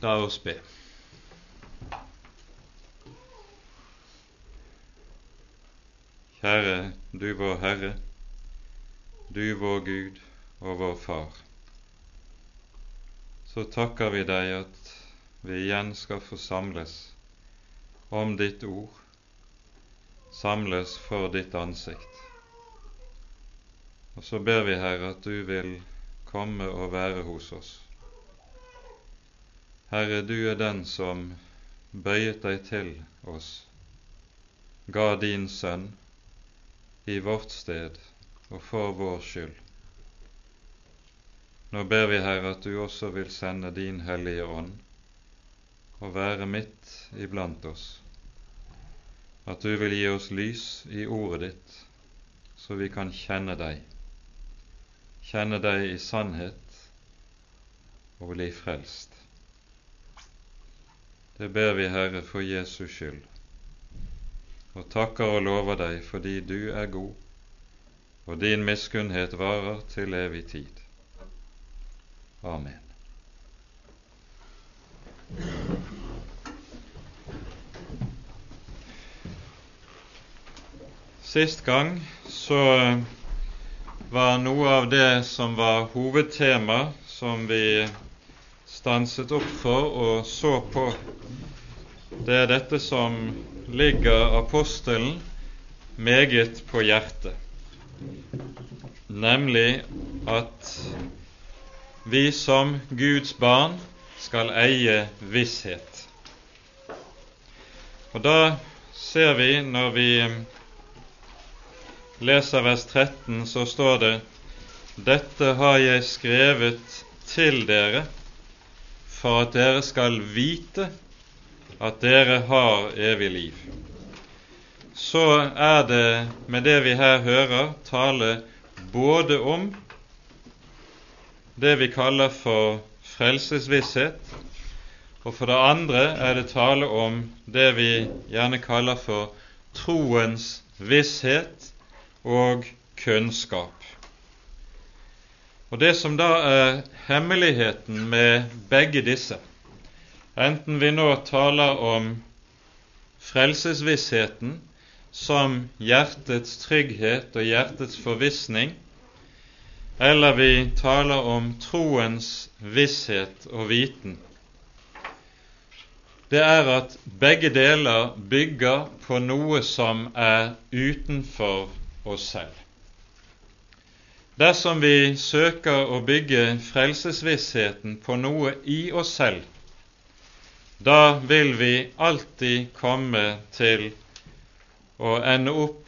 La oss be. Kjære du vår Herre, du vår Gud og vår Far. Så takker vi deg at vi igjen skal forsamles om ditt ord, samles for ditt ansikt. Og så ber vi, Herre, at du vil komme og være hos oss. Herre, du er den som bøyet deg til oss, ga din sønn i vårt sted og for vår skyld. Nå ber vi, Herre, at du også vil sende din Hellige Ånd og være midt iblant oss, at du vil gi oss lys i ordet ditt, så vi kan kjenne deg, kjenne deg i sannhet og bli frelst. Det ber vi, Herre, for Jesus skyld, og takker og lover deg fordi du er god, og din miskunnhet varer til evig tid. Amen. Sist gang så var noe av det som var hovedtema som vi stanset opp for og så på, det er dette som ligger apostelen meget på hjertet, nemlig at vi som Guds barn skal eie visshet. Og da ser vi, når vi leser vers 13, så står det dette har jeg skrevet til dere for at dere skal vite at dere har evig liv. Så er det med det vi her hører, tale både om det vi kaller for frelsesvisshet, og for det andre er det tale om det vi gjerne kaller for troens visshet og kunnskap. Og Det som da er hemmeligheten med begge disse, enten vi nå taler om frelsesvissheten som hjertets trygghet og hjertets forvissning, eller vi taler om troens visshet og viten, det er at begge deler bygger på noe som er utenfor oss selv. Dersom vi søker å bygge frelsesvissheten på noe i oss selv, da vil vi alltid komme til å ende opp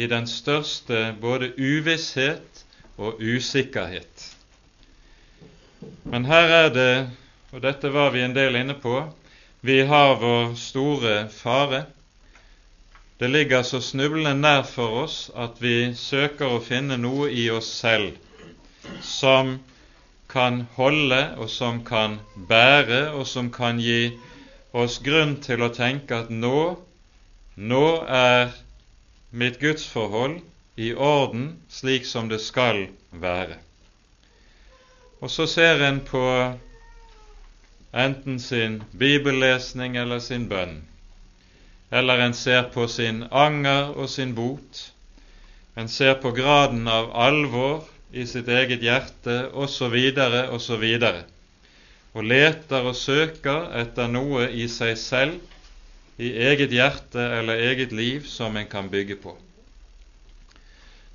i den største både uvisshet og usikkerhet. Men her er det, og dette var vi en del inne på, vi har vår store fare det ligger så snublende nær for oss at vi søker å finne noe i oss selv som kan holde, og som kan bære, og som kan gi oss grunn til å tenke at nå, nå er mitt gudsforhold i orden slik som det skal være. Og så ser en på enten sin bibellesning eller sin bønn eller en ser på sin anger og sin bot, en ser på graden av alvor i sitt eget hjerte osv., osv., og leter og søker etter noe i seg selv, i eget hjerte eller eget liv, som en kan bygge på.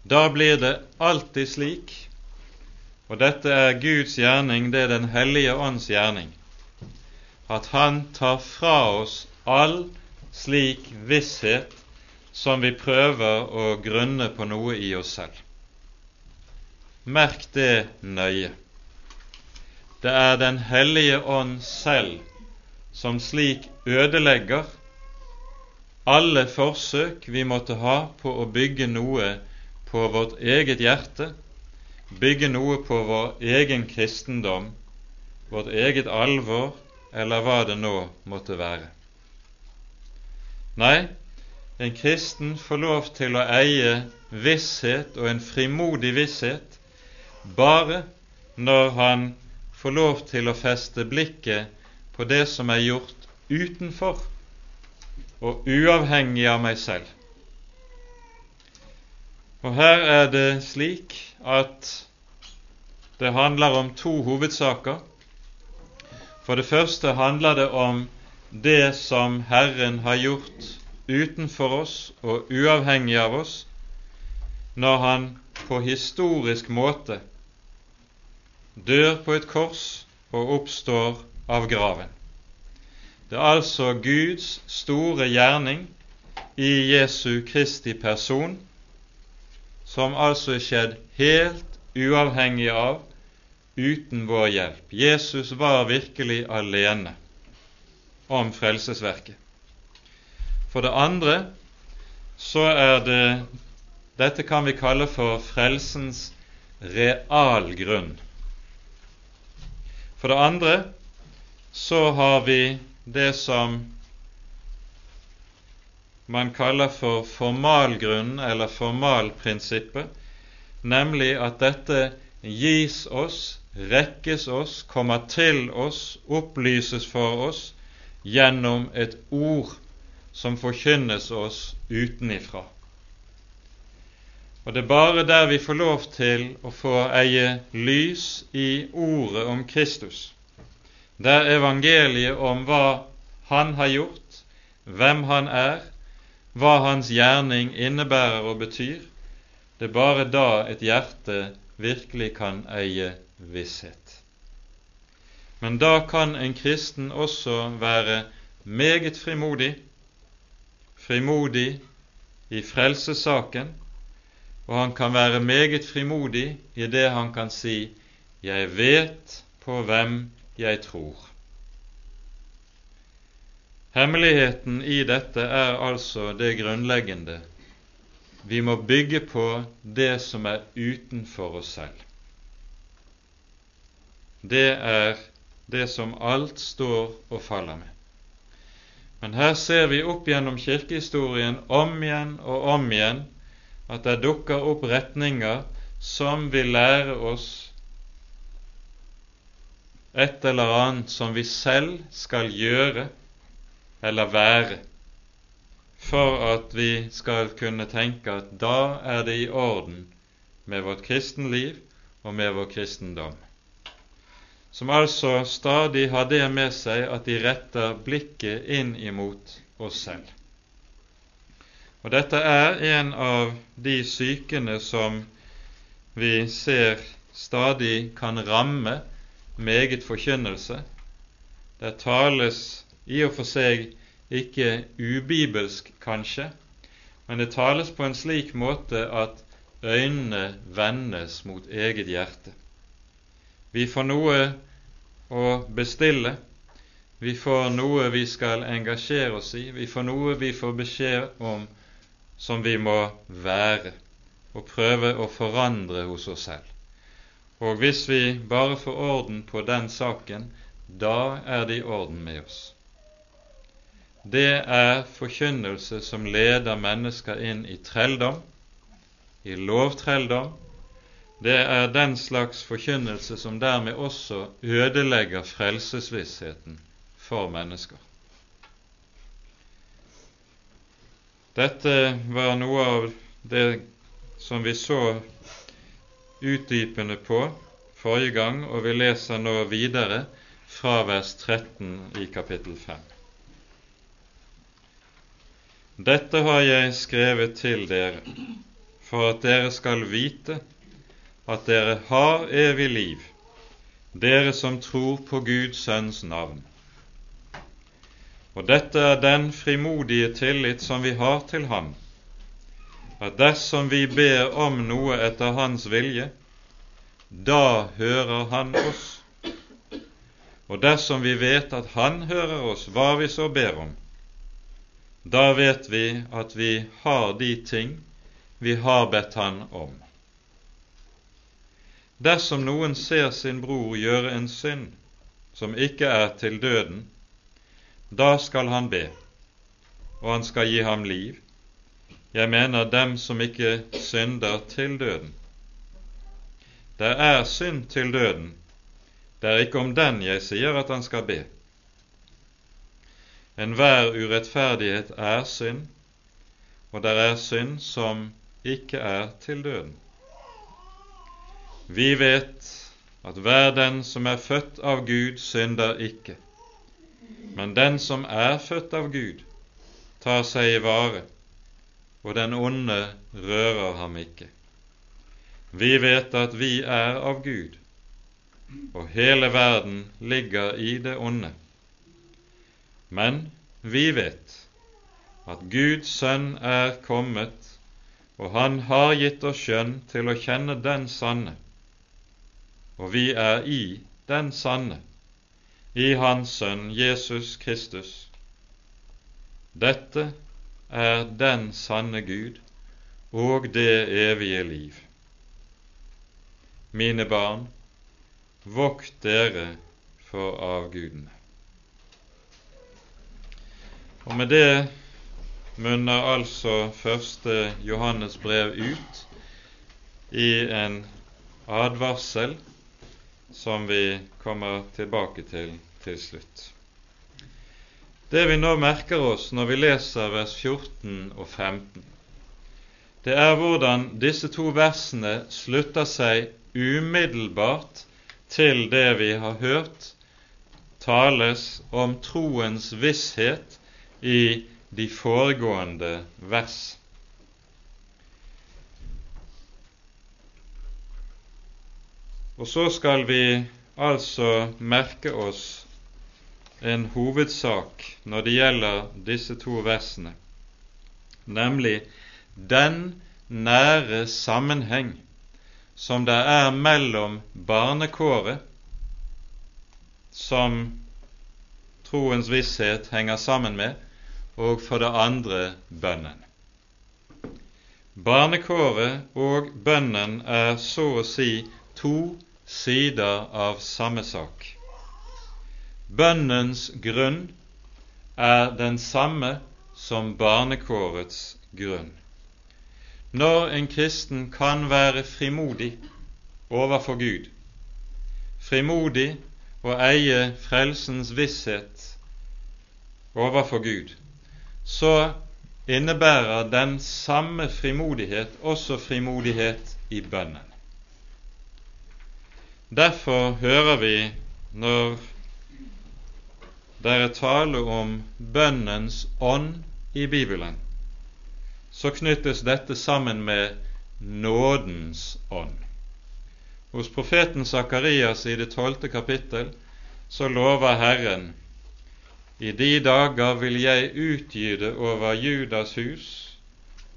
Da blir det alltid slik, og dette er Guds gjerning, det er Den hellige ånds gjerning, at Han tar fra oss all slik visshet som vi prøver å grunne på noe i oss selv. Merk det nøye. Det er Den hellige ånd selv som slik ødelegger alle forsøk vi måtte ha på å bygge noe på vårt eget hjerte, bygge noe på vår egen kristendom, vårt eget alvor, eller hva det nå måtte være. Nei, en kristen får lov til å eie visshet og en frimodig visshet bare når han får lov til å feste blikket på det som er gjort utenfor og uavhengig av meg selv. Og her er det slik at det handler om to hovedsaker. For det første handler det om det som Herren har gjort utenfor oss og uavhengig av oss, når Han på historisk måte dør på et kors og oppstår av graven. Det er altså Guds store gjerning i Jesu Kristi person, som altså er skjedd helt uavhengig av, uten vår hjelp. Jesus var virkelig alene om frelsesverket. For det andre så er det Dette kan vi kalle for frelsens realgrunn. For det andre så har vi det som man kaller for formalgrunnen eller formalprinsippet, nemlig at dette gis oss, rekkes oss, kommer til oss, opplyses for oss gjennom et ord som forkynnes oss utenifra. Og det er bare der vi får lov til å få eie lys i ordet om Kristus, der evangeliet om hva Han har gjort, hvem Han er, hva Hans gjerning innebærer og betyr, det er bare da et hjerte virkelig kan eie visshet. Men da kan en kristen også være meget frimodig, frimodig i frelsessaken, og han kan være meget frimodig i det han kan si 'Jeg vet på hvem jeg tror'. Hemmeligheten i dette er altså det grunnleggende. Vi må bygge på det som er utenfor oss selv. Det er det som alt står og faller med. Men her ser vi opp gjennom kirkehistorien om igjen og om igjen at det dukker opp retninger som vil lære oss et eller annet som vi selv skal gjøre eller være, for at vi skal kunne tenke at da er det i orden med vårt kristenliv og med vår kristendom som altså stadig har det med seg at de retter blikket inn imot oss selv. Og dette er en av de sykene som vi ser stadig kan ramme meget forkynnelse. Det tales i og for seg ikke ubibelsk, kanskje, men det tales på en slik måte at øynene vendes mot eget hjerte. Vi får noe å bestille. Vi får noe vi skal engasjere oss i. Vi får noe vi får beskjed om som vi må være, og prøve å forandre hos oss selv. Og hvis vi bare får orden på den saken, da er det i orden med oss. Det er forkynnelse som leder mennesker inn i trelldom, i lovtrelldom, det er den slags forkynnelse som dermed også ødelegger frelsesvissheten for mennesker. Dette var noe av det som vi så utdypende på forrige gang, og vi leser nå videre fra vers 13 i kapittel 5. Dette har jeg skrevet til dere for at dere skal vite at dere har evig liv, dere som tror på Guds Sønns navn. Og dette er den frimodige tillit som vi har til Ham, at dersom vi ber om noe etter Hans vilje, da hører Han oss. Og dersom vi vet at Han hører oss, hva vi så ber om, da vet vi at vi har de ting vi har bedt Han om. Dersom noen ser sin bror gjøre en synd som ikke er til døden, da skal han be, og han skal gi ham liv. Jeg mener dem som ikke synder til døden. Det er synd til døden. Det er ikke om den jeg sier at han skal be, enhver urettferdighet er synd, og det er synd som ikke er til døden. Vi vet at hver den som er født av Gud, synder ikke. Men den som er født av Gud, tar seg i vare, og den onde rører ham ikke. Vi vet at vi er av Gud, og hele verden ligger i det onde. Men vi vet at Guds sønn er kommet, og han har gitt oss skjønn til å kjenne den sanne, og vi er i den sanne, i Hans Sønn Jesus Kristus. Dette er den sanne Gud og det evige liv. Mine barn, vokt dere for avgudene. Og med det munner altså første Johannes brev ut i en advarsel som vi kommer tilbake til til slutt. Det vi nå merker oss når vi leser vers 14 og 15, det er hvordan disse to versene slutter seg umiddelbart til det vi har hørt tales om troens visshet i de foregående vers. Og så skal vi altså merke oss en hovedsak når det gjelder disse to versene, nemlig den nære sammenheng som det er mellom barnekåret, som troens visshet henger sammen med, og for det andre bønnen. Barnekåret og bønnen er så å si to sider av samme sak. Bønnens grunn er den samme som barnekårets grunn. Når en kristen kan være frimodig overfor Gud, frimodig og eie frelsens visshet overfor Gud, så innebærer den samme frimodighet også frimodighet i bønnen. Derfor hører vi når det er tale om bønnens ånd i Bibelen, så knyttes dette sammen med nådens ånd. Hos profeten Sakarias i det tolvte kapittel så lover Herren i de dager vil jeg utgyde over Judas hus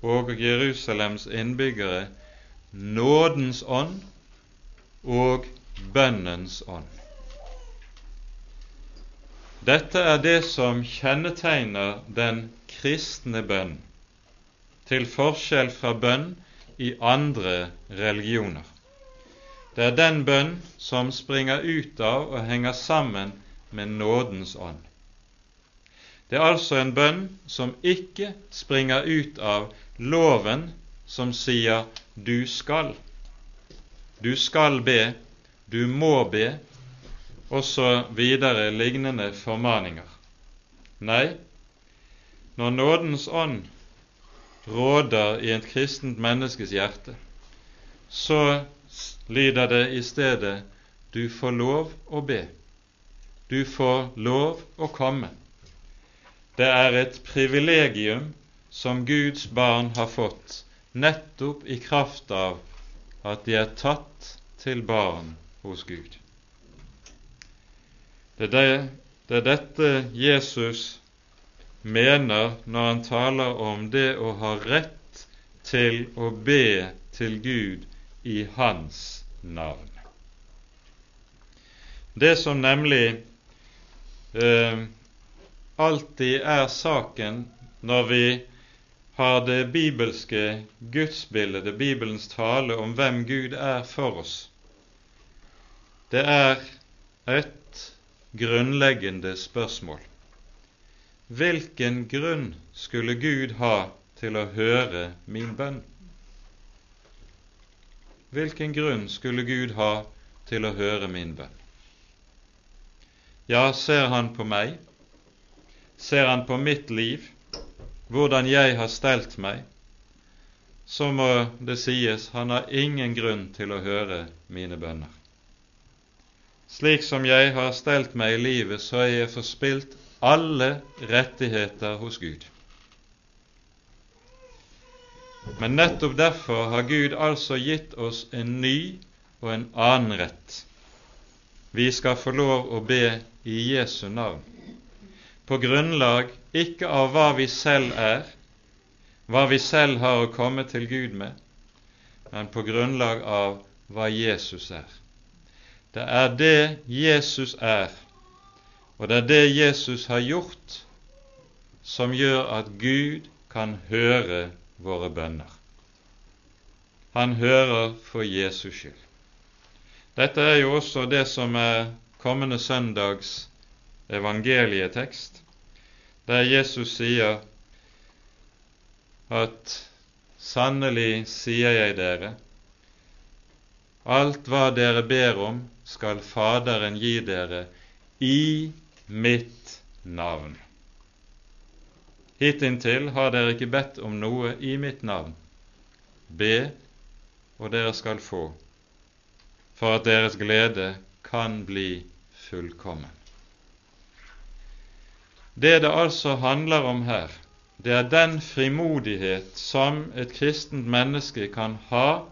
og Jerusalems innbyggere nådens ånd og bønnens ånd. Dette er det som kjennetegner den kristne bønn, til forskjell fra bønn i andre religioner. Det er den bønn som springer ut av og henger sammen med nådens ånd. Det er altså en bønn som ikke springer ut av loven som sier 'du skal'. Du skal be, du må be, og så videre lignende formaninger. Nei, når nådens ånd råder i et kristent menneskes hjerte, så lyder det i stedet 'du får lov å be', du får lov å komme. Det er et privilegium som Guds barn har fått nettopp i kraft av at de er tatt til barn hos Gud. Det er, det, det er dette Jesus mener når han taler om det å ha rett til å be til Gud i Hans navn. Det som nemlig eh, alltid er saken når vi har det bibelske gudsbildet, Bibelens tale om hvem Gud er for oss. Det er et grunnleggende spørsmål. Hvilken grunn skulle Gud ha til å høre min bønn? Hvilken grunn skulle Gud ha til å høre min bønn? Ja, ser Han på meg, ser han på mitt liv, hvordan jeg har stelt meg, så må det sies han har ingen grunn til å høre mine bønner. Slik som jeg har stelt meg i livet, så har jeg forspilt alle rettigheter hos Gud. Men nettopp derfor har Gud altså gitt oss en ny og en annen rett. Vi skal få lov å be i Jesu navn, på grunnlag ikke av hva vi selv er, hva vi selv har å komme til Gud med, men på grunnlag av hva Jesus er. Det er det Jesus er, og det er det Jesus har gjort, som gjør at Gud kan høre våre bønner. Han hører for Jesus skyld. Dette er jo også det som er kommende søndags evangelietekst, der Jesus sier at sannelig sier jeg dere, alt hva dere ber om, skal Faderen gi dere i mitt navn. Hittil har dere ikke bedt om noe i mitt navn. Be, og dere skal få for at deres glede kan bli fullkommen. Det det altså handler om her, det er den frimodighet som et kristent menneske kan ha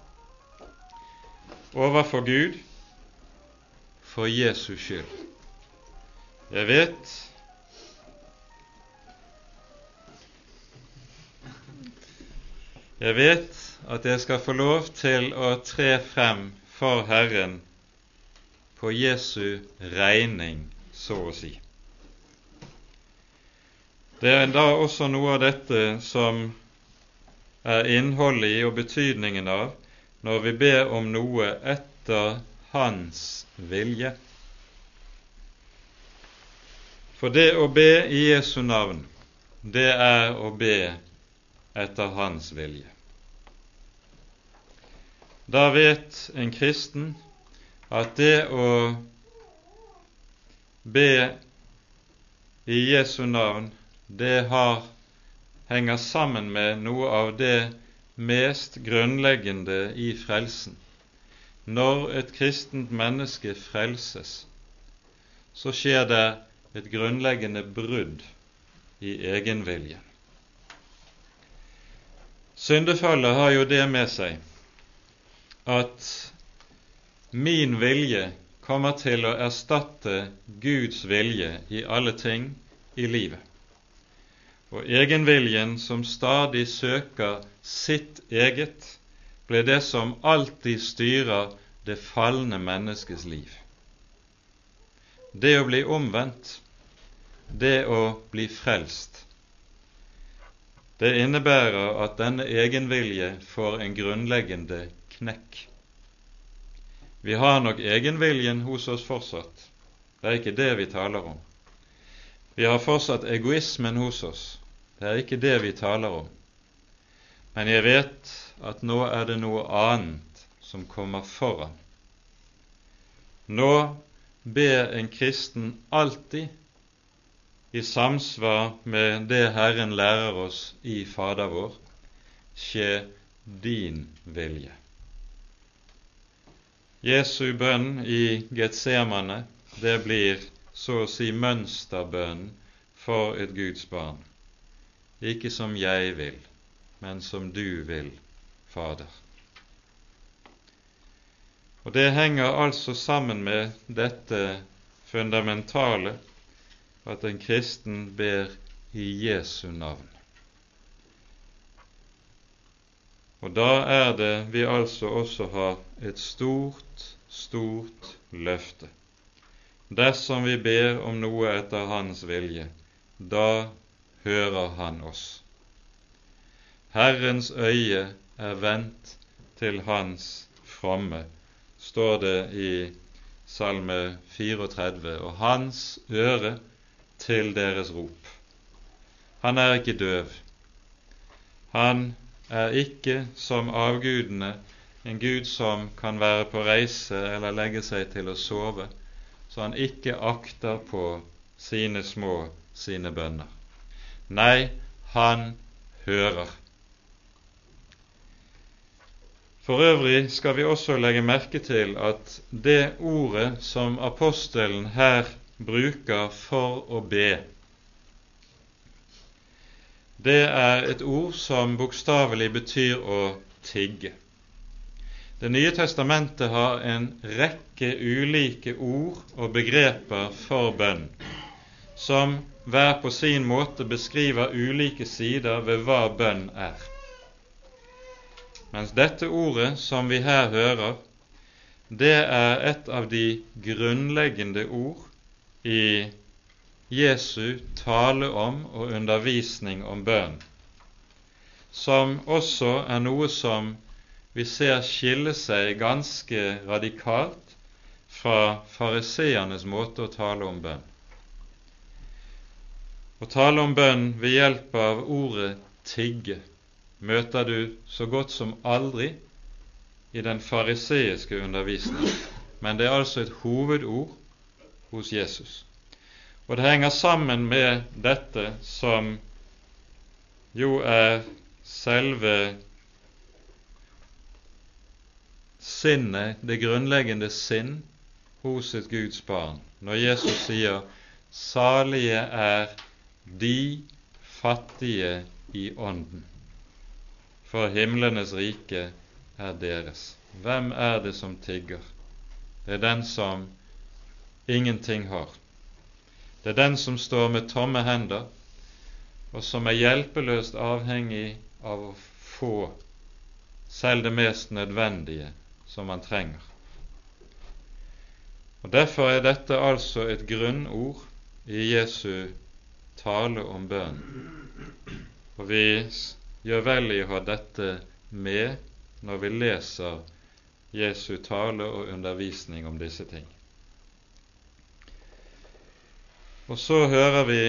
overfor Gud for Jesus skyld. Jeg vet Jeg vet at jeg skal få lov til å tre frem for Herren på Jesu regning, så å si. Det er da også noe av dette som er innholdet i og betydningen av når vi ber om noe etter Hans vilje. For det å be i Jesu navn, det er å be etter Hans vilje. Da vet en kristen at det å be i Jesu navn, det har, henger sammen med noe av det mest grunnleggende i frelsen. Når et kristent menneske frelses, så skjer det et grunnleggende brudd i egenviljen. Syndefallet har jo det med seg at min vilje kommer til å erstatte Guds vilje i alle ting i livet. Og egenviljen som stadig søker sitt eget, ble det som alltid styrer det falne menneskets liv. Det å bli omvendt, det å bli frelst, det innebærer at denne egenvilje får en grunnleggende knekk. Vi har nok egenviljen hos oss fortsatt. Det er ikke det vi taler om. Vi har fortsatt egoismen hos oss. Det er ikke det vi taler om. Men jeg vet at nå er det noe annet som kommer foran. Nå ber en kristen alltid i samsvar med det Herren lærer oss i Fader vår, skje din vilje. Jesu bønn i Getsemane, det blir så å si mønsterbønnen for et Guds barn. Ikke som jeg vil, men som du vil, Fader. Og Det henger altså sammen med dette fundamentale at en kristen ber i Jesu navn. Og da er det vi altså også har et stort, stort løfte. Dersom vi ber om noe etter Hans vilje, da hører Han oss. Herrens øye er vendt til Hans fromme, står det i Salme 34, og Hans øre til deres rop. Han er ikke døv. Han er ikke som avgudene en gud som kan være på reise eller legge seg til å sove, så han ikke akter på sine små, sine bønner. Nei, han hører. For øvrig skal vi også legge merke til at det ordet som apostelen her bruker for å be, det er et ord som bokstavelig betyr å tigge. Det nye testamentet har en rekke ulike ord og begreper for bønn, som hver på sin måte beskriver ulike sider ved hva bønn er. Mens dette ordet som vi her hører, det er et av de grunnleggende ord i Jesu tale om og undervisning om bønn, som også er noe som vi ser skille seg ganske radikalt fra fariseernes måte å tale om bønn. Å tale om bønn ved hjelp av ordet tigge møter du så godt som aldri i den fariseiske undervisningen, men det er altså et hovedord hos Jesus. Og det henger sammen med dette som jo er selve sinnet, det grunnleggende sinn hos et Guds barn, når Jesus sier 'salige er de fattige i ånden', for himlenes rike er deres. Hvem er det som tigger? Det er den som ingenting har. Det er den som står med tomme hender, og som er hjelpeløst avhengig av å få selv det mest nødvendige som man trenger. Og Derfor er dette altså et grunnord i Jesu tale om bønn. Og vi gjør vel i å ha dette med når vi leser Jesu tale og undervisning om disse ting. Og så hører vi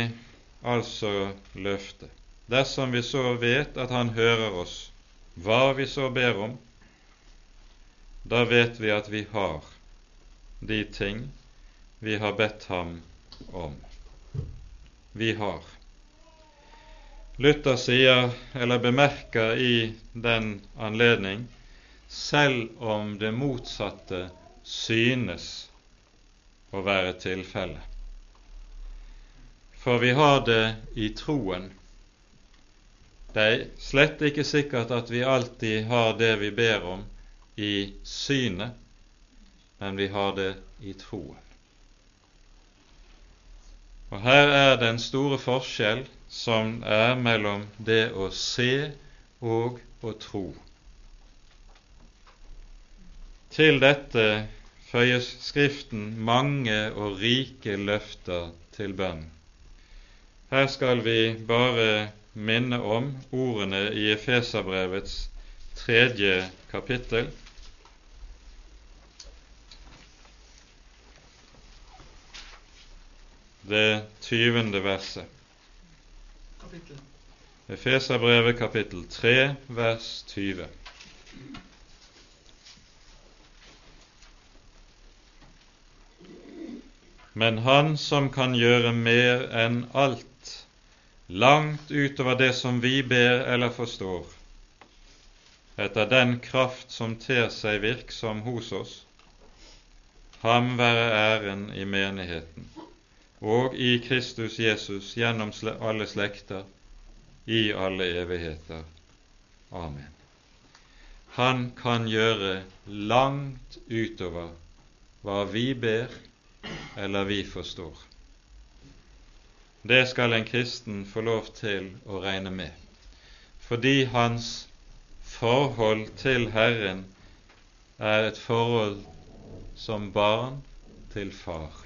altså løftet. Dersom vi så vet at Han hører oss, hva vi så ber om, da vet vi at vi har de ting vi har bedt ham om. Vi har. Luther sier, eller bemerker i den anledning, selv om det motsatte synes å være tilfellet. For vi har det i troen. Det er slett ikke sikkert at vi alltid har det vi ber om, i synet, men vi har det i troen. Og her er den store forskjell som er mellom det å se og å tro. Til dette føyer Skriften mange og rike løfter til bønn. Her skal vi bare minne om ordene i Efeserbrevets tredje kapittel. Det tyvende verset. Efeserbrevet kapittel 3, vers 20. Men Han som kan gjøre mer enn alt langt utover det som vi ber eller forstår, etter den kraft som ter seg virksom hos oss. Ham være æren i menigheten og i Kristus Jesus gjennom alle slekter, i alle evigheter. Amen. Han kan gjøre langt utover hva vi ber eller vi forstår. Det skal en kristen få lov til å regne med, fordi hans forhold til Herren er et forhold som barn til far.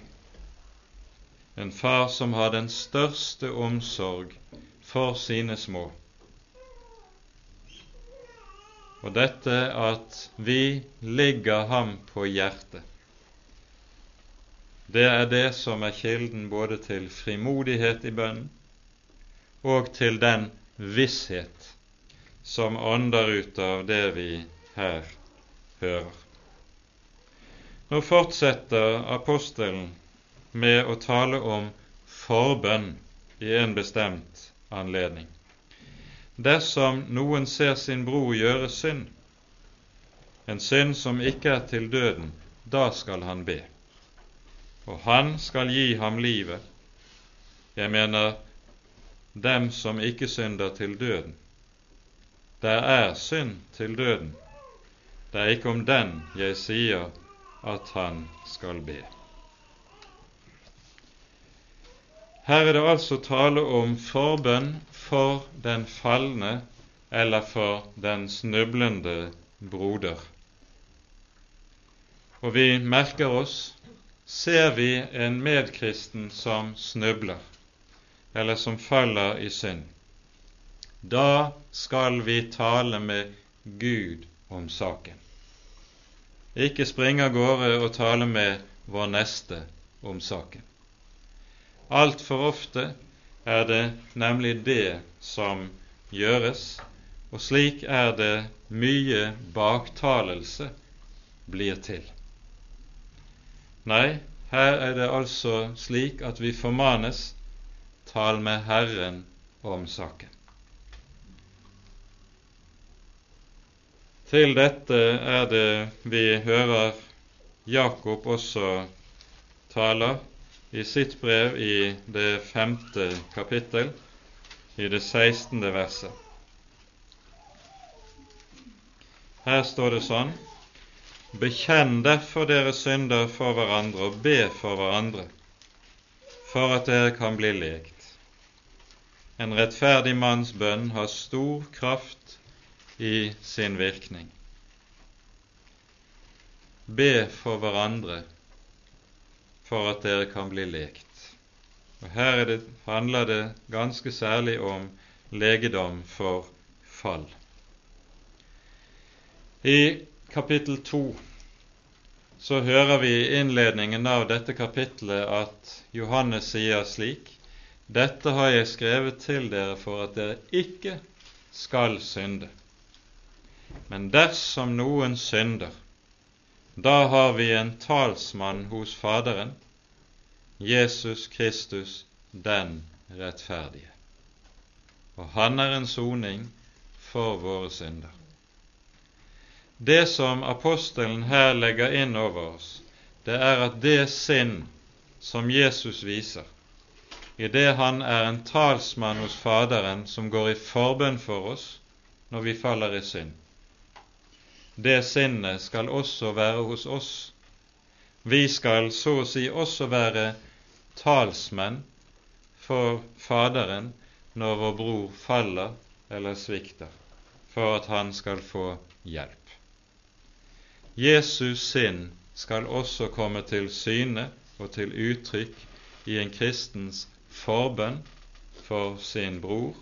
En far som har den største omsorg for sine små. Og dette at vi ligger ham på hjertet det er det som er kilden både til frimodighet i bønnen og til den visshet som ånder ut av det vi her hører. Nå fortsetter apostelen med å tale om forbønn i en bestemt anledning. Dersom noen ser sin bror gjøre synd, en synd som ikke er til døden, da skal han be. Og han skal gi ham livet. Jeg mener dem som ikke synder til døden. Der er synd til døden. Det er ikke om den jeg sier at han skal be. Her er det altså tale om forbønn for den falne eller for den snublende broder. Og vi merker oss ser vi en medkristen som snubler, eller som faller i synd, da skal vi tale med Gud om saken. Ikke springe av gårde og tale med vår neste om saken. Altfor ofte er det nemlig det som gjøres, og slik er det mye baktalelse blir til. Nei, her er det altså slik at vi formanes tal med Herren om saken. Til dette er det vi hører Jakob også taler i sitt brev i det femte kapittel, i det sekstende verset. Her står det sånn Bekjenn derfor deres synder for hverandre og be for hverandre, for at dere kan bli lekt. En rettferdig manns bønn har stor kraft i sin virkning. Be for hverandre for at dere kan bli lekt. Og Her det, handler det ganske særlig om legedom for fall. I kapittel 2 så hører vi i innledningen av dette kapitlet at Johannes sier slik Dette har jeg skrevet til dere for at dere ikke skal synde. Men dersom noen synder, da har vi en talsmann hos Faderen, Jesus Kristus den rettferdige. Og han er en soning for våre synder. Det som apostelen her legger inn over oss, det er at det sinn som Jesus viser, i det han er en talsmann hos Faderen som går i forbønn for oss når vi faller i synd, det sinnet skal også være hos oss. Vi skal så å si også være talsmenn for Faderen når vår bror faller eller svikter, for at han skal få hjelp. Jesus sinn skal også komme til syne og til uttrykk i en kristens forbønn for sin bror,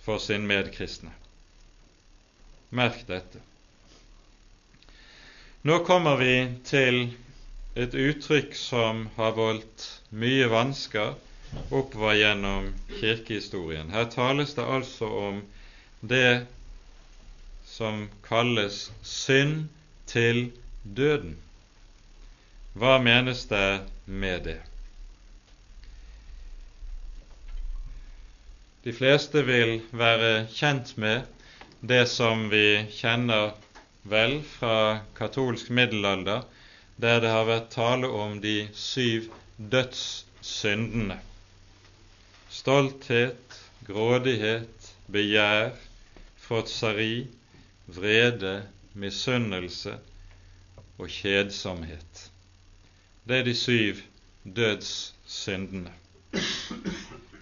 for sin medkristne. Merk dette. Nå kommer vi til et uttrykk som har voldt mye vansker oppover gjennom kirkehistorien. Her tales det altså om det som kalles synd til døden. Hva menes det med det? De fleste vil være kjent med det som vi kjenner vel fra katolsk middelalder, der det har vært tale om de syv dødssyndene. Stolthet, grådighet, begjær, fråtseri, vrede, misunnelse og kjedsomhet. Det er de syv dødssyndene.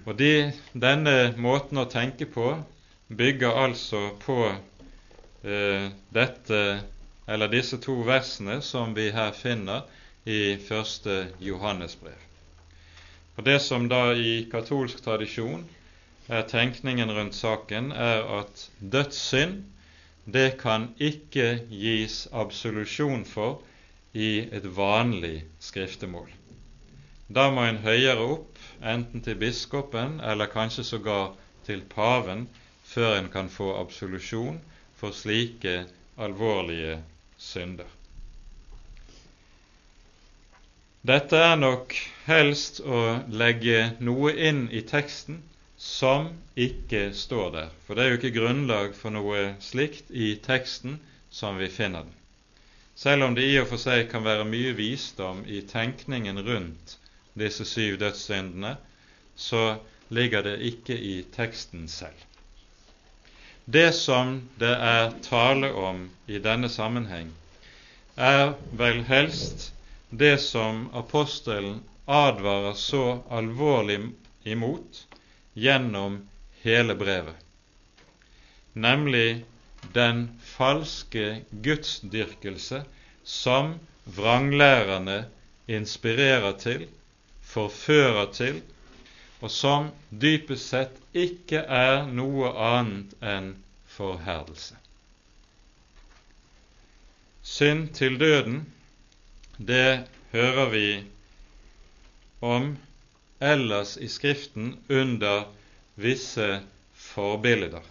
Og de, denne måten å tenke på bygger altså på dette, eller disse to versene som vi her finner i første Johannesbrev. Og Det som da i katolsk tradisjon er tenkningen rundt saken, er at dødssynd det kan ikke gis absolusjon for i et vanlig skriftemål. Da må en høyere opp, enten til biskopen eller kanskje sågar til paven, før en kan få absolusjon for slike alvorlige synder. Dette er nok helst å legge noe inn i teksten som ikke står der. For det er jo ikke grunnlag for noe slikt i teksten som vi finner den. Selv om det i og for seg kan være mye visdom i tenkningen rundt disse syv dødssyndene, så ligger det ikke i teksten selv. Det som det er tale om i denne sammenheng, er vel helst det som apostelen advarer så alvorlig imot gjennom hele brevet, nemlig den falske gudsdyrkelse som vranglærerne inspirerer til, forfører til, og som dypest sett ikke er noe annet enn forherdelse. Synd til døden, det hører vi om ellers i Skriften under visse forbilder.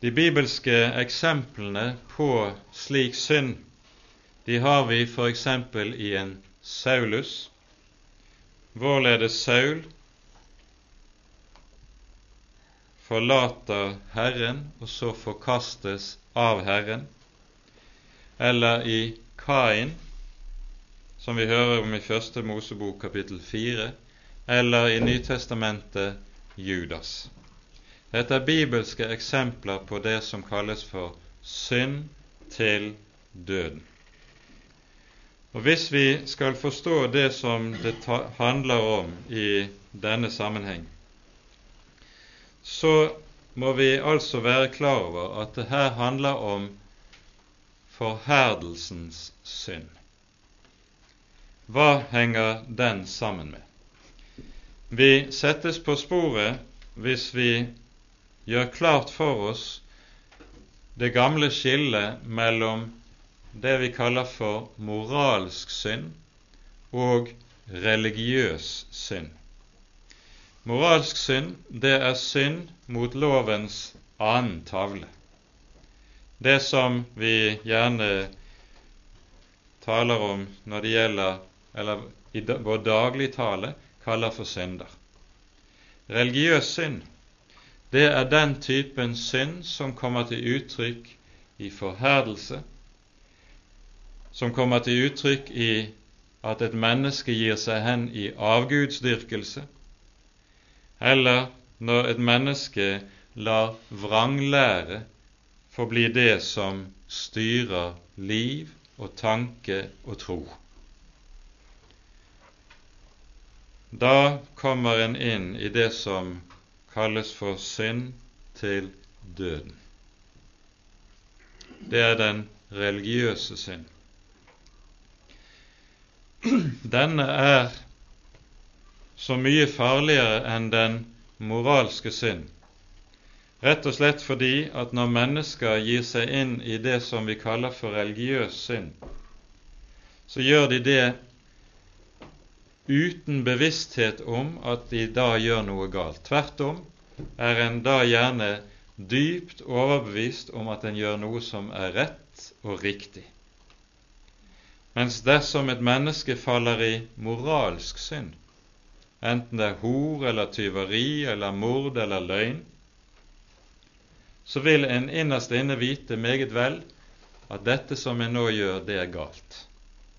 De bibelske eksemplene på slik synd de har vi f.eks. i en Saulus, hvorledes Saul forlater Herren og så forkastes av Herren, eller i Kain, som vi hører om i Første Mosebok kapittel 4, eller i Nytestamentet Judas. Dette er bibelske eksempler på det som kalles for synd til døden. Og Hvis vi skal forstå det som det handler om i denne sammenheng, så må vi altså være klar over at det her handler om forherdelsens synd. Hva henger den sammen med? Vi settes på sporet hvis vi gjør klart for oss det gamle skillet mellom det vi kaller for moralsk synd og religiøs synd. Moralsk synd, det er synd mot lovens annen tavle. Det som vi gjerne taler om når det gjelder eller i vår dagligtale kaller for synder. Religiøs synd, det er den typen synd som kommer til uttrykk i forherdelse, som kommer til uttrykk i at et menneske gir seg hen i avgudsdyrkelse, eller når et menneske lar vranglære forbli det som styrer liv og tanke og tro. Da kommer en inn i det som kalles for synd til døden. Det er den religiøse synd. Denne er så mye farligere enn den moralske synd, rett og slett fordi at når mennesker gir seg inn i det som vi kaller for religiøs synd, så gjør de det uten bevissthet om at de da gjør noe galt. Tvert om er en da gjerne dypt overbevist om at en gjør noe som er rett og riktig. Mens dersom et menneske faller i moralsk synd, enten det er hor eller tyveri eller mord eller løgn, så vil en innerst inne vite meget vel at dette som en nå gjør, det er galt.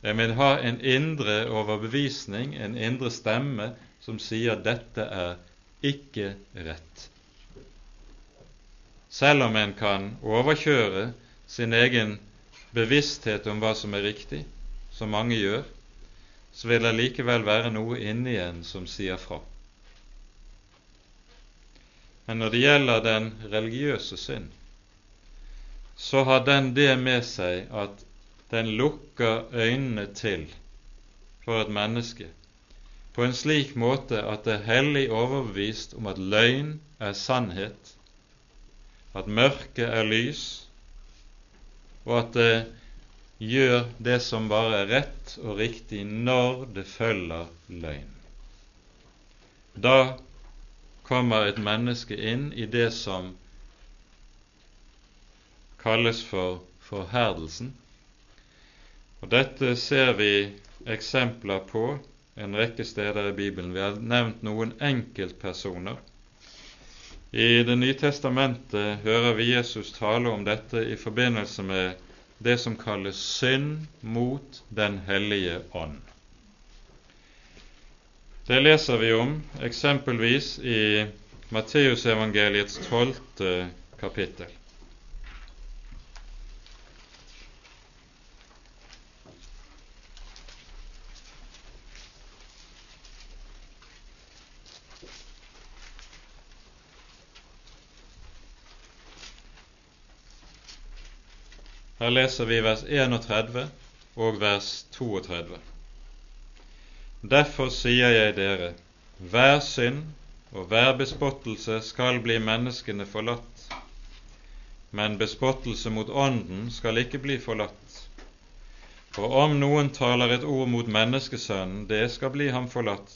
Jeg vil ha en indre overbevisning, en indre stemme, som sier dette er ikke rett. Selv om en kan overkjøre sin egen bevissthet om hva som er riktig, som mange gjør, så vil det likevel være noe inni en som sier fra. Men når det gjelder den religiøse synd, så har den det med seg at den lukker øynene til for et menneske på en slik måte at det er hellig overbevist om at løgn er sannhet, at mørket er lys, og at det gjør det som bare er rett og riktig når det følger løgn. Da kommer et menneske inn i det som kalles for forherdelsen, og Dette ser vi eksempler på en rekke steder i Bibelen. Vi har nevnt noen enkeltpersoner. I Det nye testamentet hører vi Jesus tale om dette i forbindelse med det som kalles synd mot Den hellige ånd. Det leser vi om eksempelvis i Matteusevangeliets tolvte kapittel. Her leser vi vers 31 og vers 32. Derfor sier jeg dere, hver synd og hver bespottelse skal bli menneskene forlatt, men bespottelse mot Ånden skal ikke bli forlatt. For om noen taler et ord mot menneskesønnen, det skal bli ham forlatt.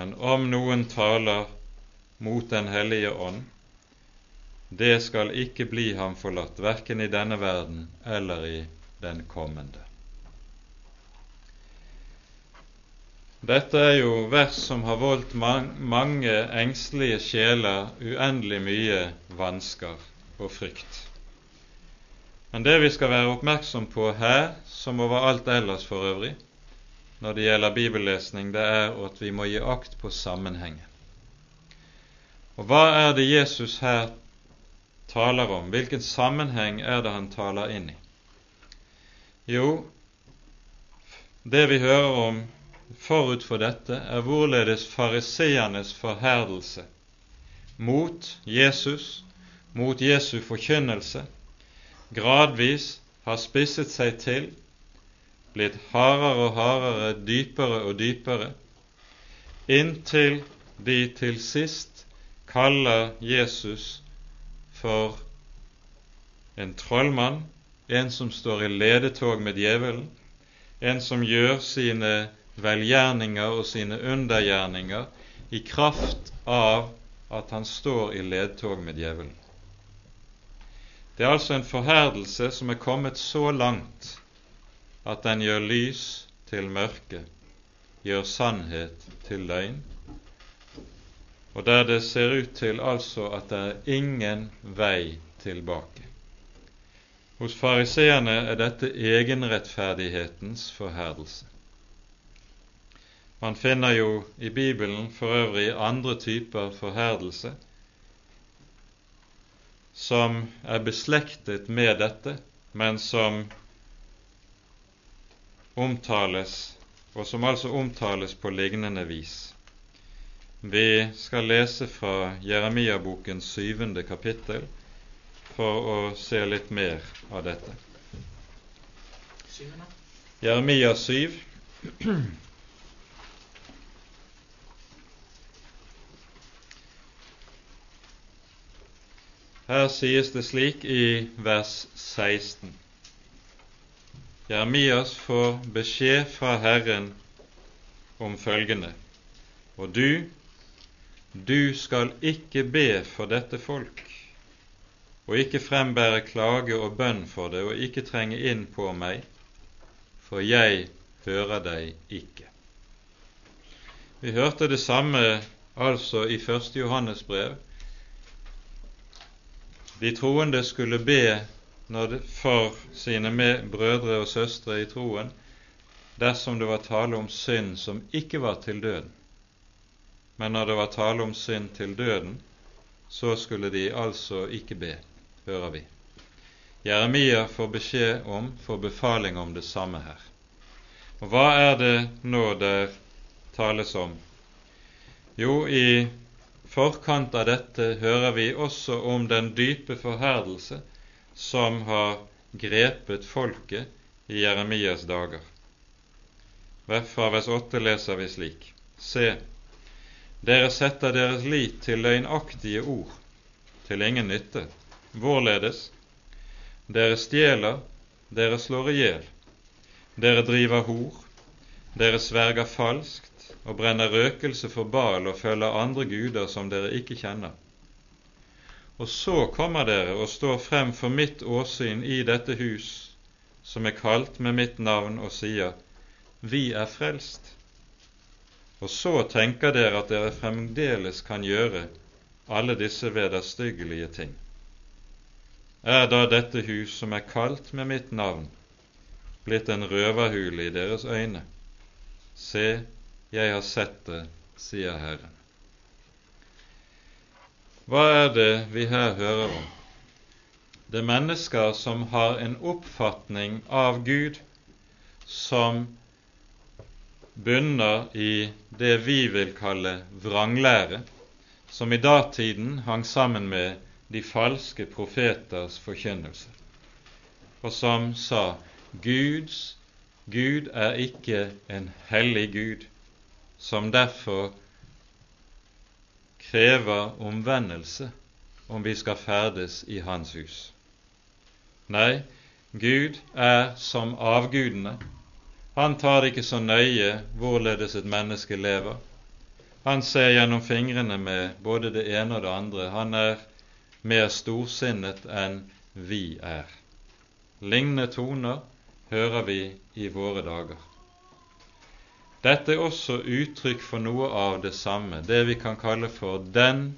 Men om noen taler mot Den hellige ånd, det skal ikke bli ham forlatt, verken i denne verden eller i den kommende. Dette er jo vers som har voldt mange engstelige sjeler uendelig mye vansker og frykt. Men det vi skal være oppmerksom på her, som overalt ellers for øvrig, når det gjelder bibellesning, det er at vi må gi akt på sammenhengen. Og hva er det Jesus her taler om. Hvilken sammenheng er det han taler inn i? Jo, det vi hører om forut for dette, er hvorledes fariseernes forherdelse mot Jesus, mot Jesu forkynnelse, gradvis har spisset seg til, blitt hardere og hardere, dypere og dypere, inntil de til sist kaller Jesus for en trollmann, en som står i ledetog med djevelen, en som gjør sine velgjerninger og sine undergjerninger i kraft av at han står i ledtog med djevelen. Det er altså en forherdelse som er kommet så langt at den gjør lys til mørke, gjør sannhet til løgn, og der det ser ut til altså at det er ingen vei tilbake. Hos fariseerne er dette egenrettferdighetens forherdelse. Man finner jo i Bibelen for øvrig andre typer forherdelse som er beslektet med dette, men som omtales, og som altså omtales på lignende vis. Vi skal lese fra Jeremia-bokens syvende kapittel for å se litt mer av dette. Jeremia 7. Her sies det slik i vers 16. Jeremias får beskjed fra Herren om følgende. Og du du skal ikke be for dette folk, og ikke frembære klage og bønn for det, og ikke trenge inn på meg, for jeg hører deg ikke. Vi hørte det samme altså i 1. Johannes brev. De troende skulle be for sine brødre og søstre i troen dersom det var tale om synd som ikke var til døden men når det var tale om synd til døden, så skulle de altså ikke be, hører vi. Jeremia får beskjed om, får befaling om det samme her. Og hva er det nå der tales om? Jo, i forkant av dette hører vi også om den dype forherdelse som har grepet folket i Jeremias dager. Fra vers 8 leser vi slik.: Se, dere setter deres lit til løgnaktige ord, til ingen nytte. Hvorledes? Dere stjeler, dere slår i hjel. Dere driver hor, dere sverger falskt og brenner røkelse for bal og følger andre guder som dere ikke kjenner. Og så kommer dere og står frem for mitt åsyn i dette hus, som er kalt med mitt navn, og sier, Vi er frelst, og så tenker dere at dere fremdeles kan gjøre alle disse vederstyggelige ting. Er da dette hus som er kalt med mitt navn, blitt en røverhule i deres øyne? Se, jeg har sett det, sier Herren. Hva er det vi her hører om? Det er mennesker som har en oppfatning av Gud som bunner i det vi vil kalle vranglære, som i datiden hang sammen med de falske profeters forkynnelse, og som sa Guds Gud er ikke en hellig Gud, som derfor krever omvendelse om vi skal ferdes i Hans hus. Nei, Gud er som avgudene. Han tar ikke så nøye hvorledes et menneske lever. Han ser gjennom fingrene med både det ene og det andre. Han er mer storsinnet enn vi er. Lignende toner hører vi i våre dager. Dette er også uttrykk for noe av det samme, det vi kan kalle for den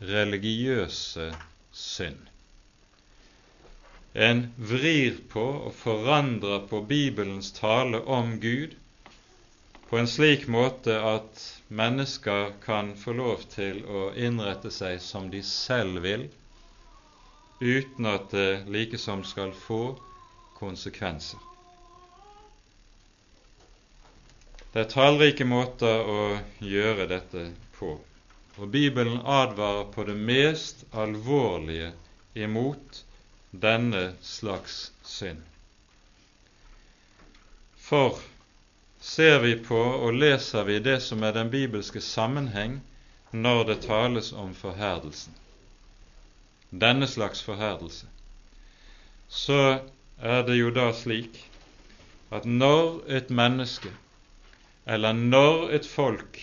religiøse synd. En vrir på og forandrer på Bibelens tale om Gud på en slik måte at mennesker kan få lov til å innrette seg som de selv vil, uten at det likesom skal få konsekvenser. Det er tallrike måter å gjøre dette på, og Bibelen advarer på det mest alvorlige imot denne slags synd. For ser vi på og leser vi det som er den bibelske sammenheng når det tales om forherdelsen, denne slags forherdelse, så er det jo da slik at når et menneske eller når et folk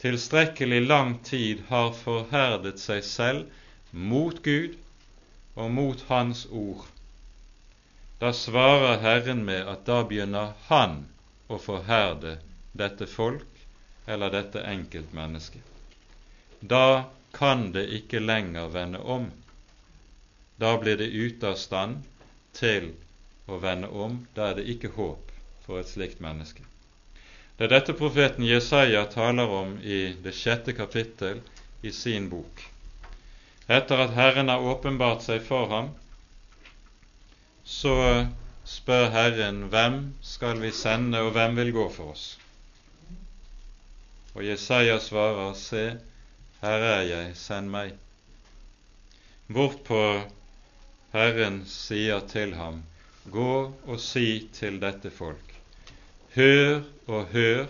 tilstrekkelig lang tid har forherdet seg selv mot Gud og mot Hans ord, da svarer Herren med at da begynner Han å forherde dette folk eller dette enkeltmennesket. Da kan det ikke lenger vende om. Da blir det ute av stand til å vende om. Da er det ikke håp for et slikt menneske. Det er dette profeten Jesaja taler om i det sjette kapittel i sin bok. Etter at Herren har åpenbart seg for ham, så spør Herren hvem skal vi sende, og hvem vil gå for oss? Og Jesaja svarer, Se, her er jeg, send meg. Hvorpå Herren sier til ham, Gå og si til dette folk, Hør og hør,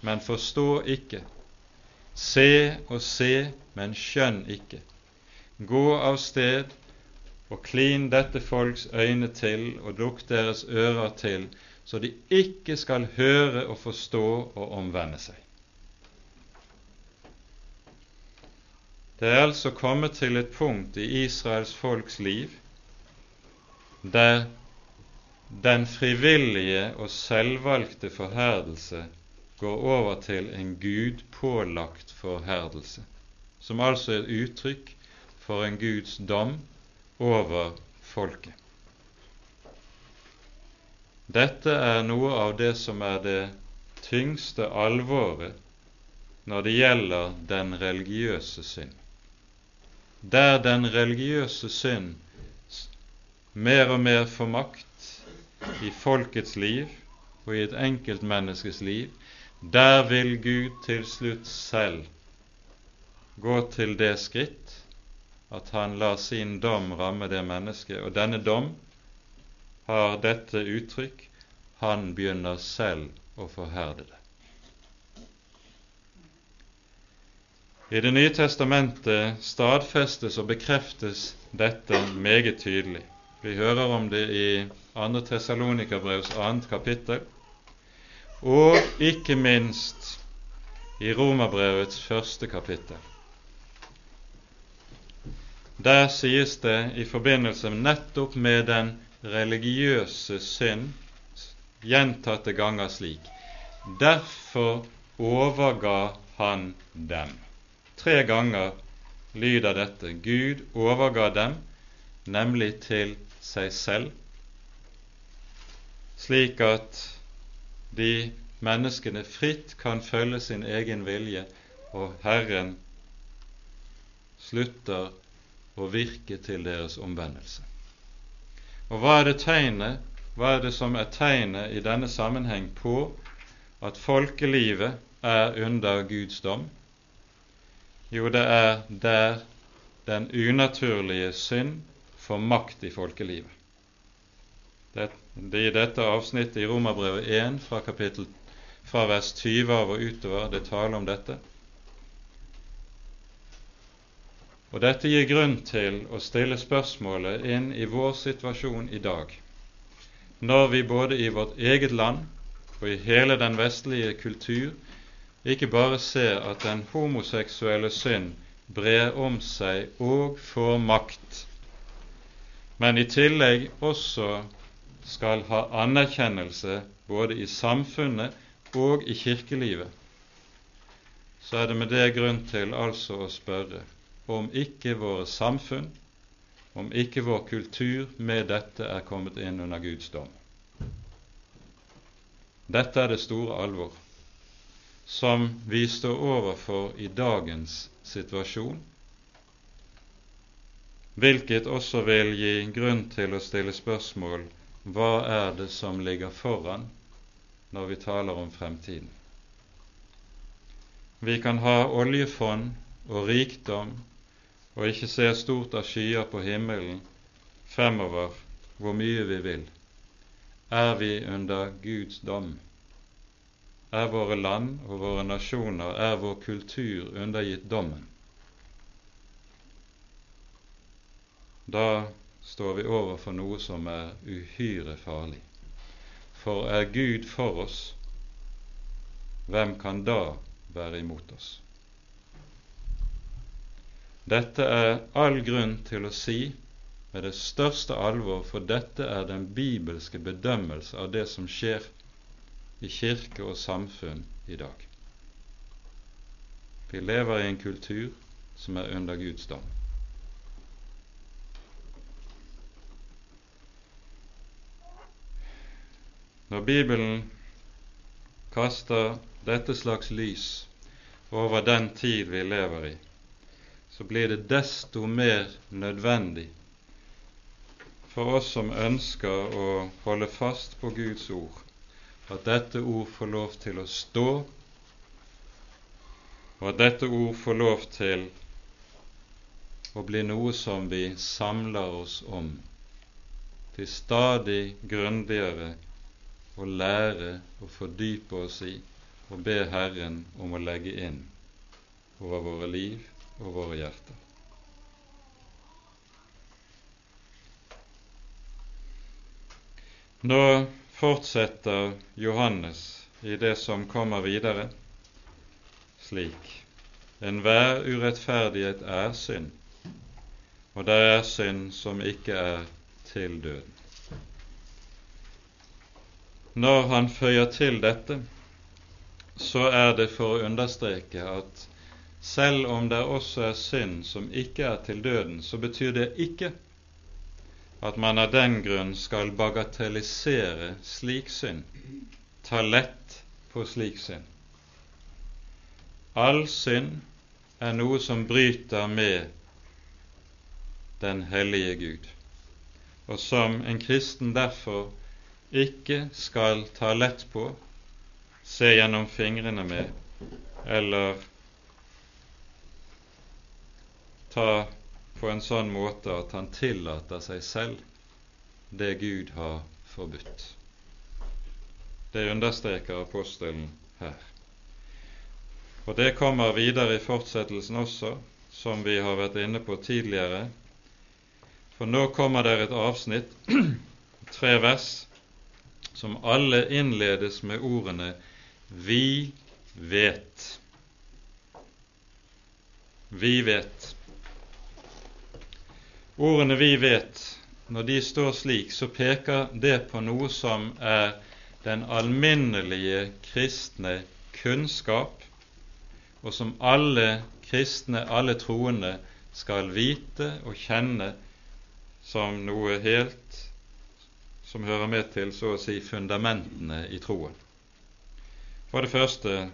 men forstå ikke. Se og se, men skjønn ikke. Gå av sted og klin dette folks øyne til og lukk deres ører til, så de ikke skal høre og forstå og omvende seg. Det er altså kommet til et punkt i Israels folks liv der den frivillige og selvvalgte forherdelse går over til en gudpålagt forherdelse, som altså er uttrykk for en Guds dom over folket. Dette er noe av det som er det tyngste alvoret når det gjelder den religiøse synd. Der den religiøse synd mer og mer får makt i folkets liv og i et enkeltmenneskes liv, der vil Gud til slutt selv gå til det skritt at han lar sin dom ramme det mennesket, og denne dom har dette uttrykk han begynner selv å forherde det. I Det nye testamentet stadfestes og bekreftes dette meget tydelig. Vi hører om det i 2. Tessalonikerbrevs 2. kapittel, og ikke minst i Romerbrevets første kapittel. Der sies det i forbindelse nettopp med den religiøse synd gjentatte ganger slik:" derfor overga han dem. Tre ganger lyder dette Gud overga dem, nemlig til seg selv, slik at de menneskene fritt kan følge sin egen vilje, og Herren slutter å virke til deres omvendelse. Og hva er det tegnet, hva er det som er tegnet i denne sammenheng på at folkelivet er under Guds dom? Jo, det er der den unaturlige synd får makt i folkelivet. Det, det I dette avsnittet i Romerbrevet 1 fra kapittel fra vers 20 av og utover det taler om dette. Og Dette gir grunn til å stille spørsmålet inn i vår situasjon i dag, når vi både i vårt eget land og i hele den vestlige kultur ikke bare ser at den homoseksuelle synd brer om seg og får makt, men i tillegg også skal ha anerkjennelse både i samfunnet og i kirkelivet, så er det med det grunn til altså å spørre om ikke våre samfunn, om ikke vår kultur med dette er kommet inn under Guds dom. Dette er det store alvor som vi står overfor i dagens situasjon, hvilket også vil gi grunn til å stille spørsmål hva er det som ligger foran når vi taler om fremtiden. Vi kan ha oljefond og rikdom og ikke se stort av skyer på himmelen fremover hvor mye vi vil. Er vi under Guds dom? Er våre land og våre nasjoner, er vår kultur undergitt dommen? Da står vi overfor noe som er uhyre farlig. For er Gud for oss, hvem kan da være imot oss? Dette er all grunn til å si med det største alvor, for dette er den bibelske bedømmelse av det som skjer i kirke og samfunn i dag. Vi lever i en kultur som er under Guds dom. Når Bibelen kaster dette slags lys over den tid vi lever i, så blir det desto mer nødvendig for oss som ønsker å holde fast på Guds ord, at dette ord får lov til å stå, og at dette ord får lov til å bli noe som vi samler oss om til stadig grundigere å lære og fordype oss i og be Herren om å legge inn over våre liv og våre hjerter. Nå fortsetter Johannes i det som kommer videre, slik enhver urettferdighet er synd, og det er synd som ikke er til døden. Når han føyer til dette, så er det for å understreke at selv om det også er synd som ikke er til døden, så betyr det ikke at man av den grunn skal bagatellisere slik synd, ta lett på slik synd. All synd er noe som bryter med den hellige Gud, og som en kristen derfor ikke skal ta lett på, se gjennom fingrene med eller ta på en sånn måte at han tillater seg selv det Gud har forbudt. Det understreker apostelen her. Og det kommer videre i fortsettelsen også, som vi har vært inne på tidligere. For nå kommer det et avsnitt, tre vers, som alle innledes med ordene 'Vi vet'. Vi vet. Ordene 'vi vet', når de står slik, så peker det på noe som er den alminnelige kristne kunnskap, og som alle kristne, alle troende, skal vite og kjenne som noe helt som hører med til så å si fundamentene i troen. For det første